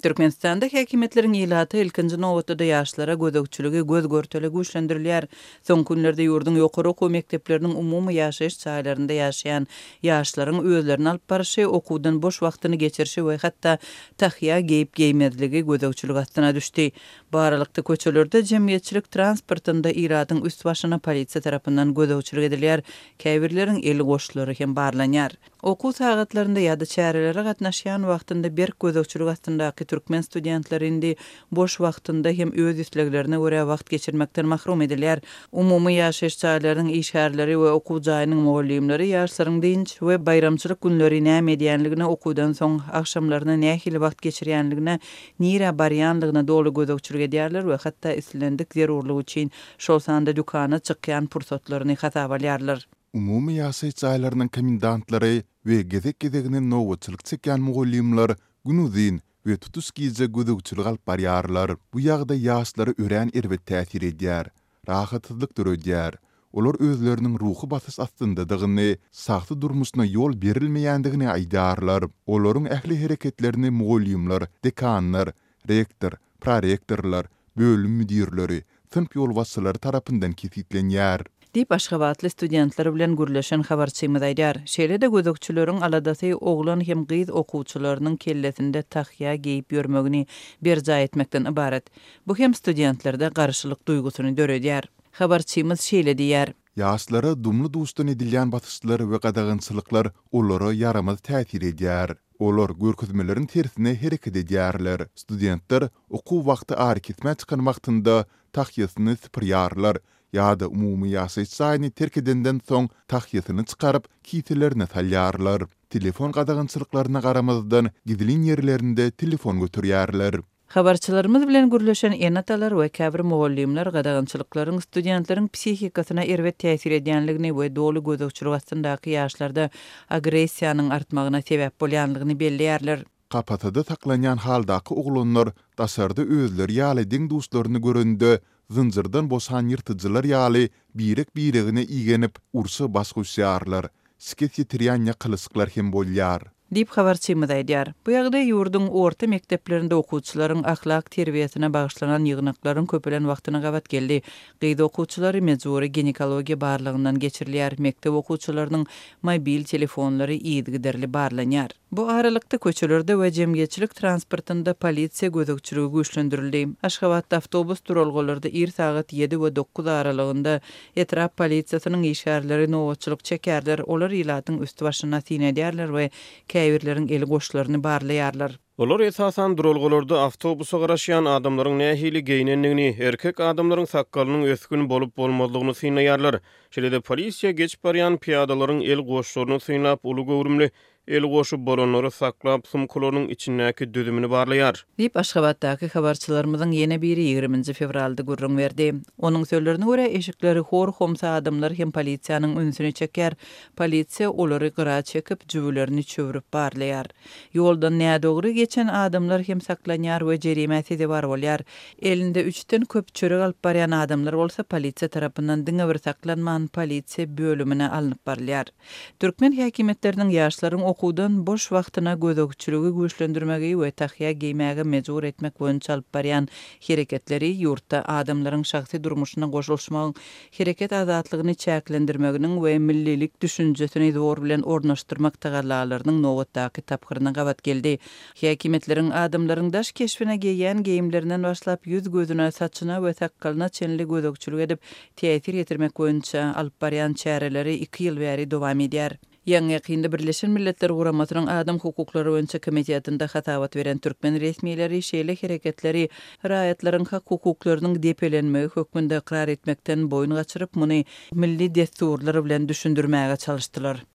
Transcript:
Türkmenistanda häkimiýetleriň ilata, ilkinji nobatda-da ýaşlara gözegçiligi göz-görtele güýçlendirilýär. Soňky günlerde ýurduň ýokary okuw mekdepleriniň umumy ýaşaýyş jaýlarynda ýaşaýan ýaşlaryň özlerini alyp baryşy, okuwdan boş wagtyny geçirişi we hatda tahýa geýip-geýmezligi gözegçilik astyna düşdi. Bu aralykda, köçelerde, jemgyýetçilik transportynda ilatyň üst-başyna polisiýa tarapyndan gözegçilik edilýär, käbirleriň el goşlary hem barlanýar. Okuw sagatlarynda ýa-da çärelere gatnaşýan wagtynda berk gözegçilik astyndaky türkmen studentlary indi boş wagtynda hem öz isleglerine görä wagt geçirmekden mahrum edilýär. Umumy ýaşaýyş jaýlarynyň işgärleri we okuw jaýynyň mugallymlary ýaşlaryň dynç we baýramçylyk günleri näme edýänligine, okuwdan soň agşamlaryna nähili wagt geçirýänligine, nirä barýanlygyna doly gözegçilik edýärler we hatda islendik zerurlyk üçin, şol sanda dükana çykýan pursatlaryny hasaba alýarlar. Umumy ýaşaýyş jaýlarynyň komendantlary we gezek-gezegine nobatçylyk çekýän mugallymlar günuzyn we tutuş gije gözegçilik alyp barýarlar. Bu ýagdaý ýaşlara örän erbet täsir edýär, rahatsyzlyk döredýär. Olar özleriniň ruhy basyş astyndadygyny, şahsy durmuşyna ýol berilmeýändigini aýdýarlar. Olaryň ähli hereketlerini mugallymlar, dekanlar, rektor, prorektorlar, bölüm müdirleri, synp ýolbaşçylary tarapyndan kesgitlenýär. Diýip, aşgabatly studentler bilen gürleşen habarçymyz aýdýar. Şeýle-de gözegçileriň aladasy oglan hem gyz okuwçylarynyň kellesinde tahýa geýip ýörmegini berjaý etmekden ybarat. Bu hem studentlerde garşylyk duýgusyny döredýär. Habarçymyz şeýle diýýär. Ýaşlara dumly-duşdan edilýän basyşlar we gadagançylyklar olara ýaramaz täsir edýär. Olar görkezmeleriň tersine hereket edýärler. Studentler okuw wagty arykesmä çykan wagtynda tahýasyny sypyrýarlar ýa-da umumy ýaşaýyş jaýyny terk edenden soň tahýasyny çykaryp, kiselerine salýarlar. Telefon gadagançylyklaryna garamazdan, gizlin ýerlerinde telefon göterýärler. Habarçylarymyz bilen gürleşen ene-atalar we käbir mugallymlar gadagançylyklaryň studentleriň psihikasyna erbet täsir edýändigini we doly gözegçilik astyndaky ýaşlarda agressiýanyň artmagyna sebäp bolýandygyny belleýärler. Kapasada saklanýan haldaky oglanlar daşarda özleri ýaly deň-duşlaryny görende, zynjyrdan boşan ýyrtyjylar ýaly birek-biregine igenip, urşa baş goşýarlar. Şikes ýetirýän ýakalyşyklar hem bolýar. Diýip, habarçymyz aýdýar. Bu ýagdaý ýurduň orta mekdeplerinde okuwçylaryň ahlak terbiýesine bagyşlanan ýygnaklaryň köpelen wagtyna gabat geldi. Gyz okuwçylary mejbury ginekologiýa barlagyndan geçirilýär, mekdep okuwçylarynyň mobil telefonlary yzygiderli barlanýar. Bu aralykda, köçelerde we jemgyýetçilik transportynda polisiýa gözegçiligi güýçlendirildi. Aşgabatda awtobus duralgalarda ir sagat ýedi we dokuz aralygynda etrap polisiýasynyň işgärleri nobatçylyk çekerler, olar ilatyň üsti-başyna syn edýärler we käbirleriň eli goşlaryny barlaýarlar. Olar esasan duralgalarda awtobusa garaşýan adamlaryň nähili geýnendigini, erkek adamlaryň sakgalynyň ösgün bolup-bolmazlygyny synlaýarlar. Şeýle-de polisiýa geçip barýan pyýadalaryň el goşlaryny synlap, uly göwrümli El goşup bolanlary saklap, sumkalarynyň içindäki düzümini barlaýar. Diýip, Aşgabatdaky habarçylarymyzyň ýene biri ýigriminji fewralda gürrüň berdi. Onuň sözlerine görä, eşikleri hor-homsy adamlar hem polisiýanyň ünsüni çekýär. Polisiýa olary gyra çekip, jübülerini çöwrüp barlaýar. Ýoldan nädogry geçen adamlar hem saklanýar we jerimä sezewar bolýar. Elinde üçden köp çörek alyp barýan adamlar bolsa polisiýa tarapyndan diňe bir saklanman, polisiýa bölümine alnyp barylýar. Türkmen häkimiýetleriniň ýaşlaryň okuwdan boş wagtyna gözegçiligi güýçlendirmegi we tahýa geýmäge mejbur etmek boýunça alyp barýan hereketleri ýurtda adamlaryň şahsy durmuşyna goşulyşmagyň, hereket azatlygyny çäklendirmeginiň we millilik düşünjesini zor bilen ornaşdyrmak tagallalarynyň nobatdaky tapgyryna gabat geldi. Häkimiýetleriň adamlaryň daş keşbine geýýän geýimlerinden başlap ýüz-gözüne, saçyna we sakgalyna çenli gözegçilik edip, täsir ýetirmek boýunça alyp barýan çäreleri iki ýyl bäri dowam edýär. Ýaňy-ýakynda Birleşen Milletler Guramasynyň Adam hukuklary boýunça komitetinde hasabat beren türkmen resmileri şeýle hereketleri raýatlaryň hak-hukuklarynyň depelenmegi hökmünde ykrar etmekden boýun gaçyryp, muny milli dessurlar bilen düşündirmäge çalyşdylar.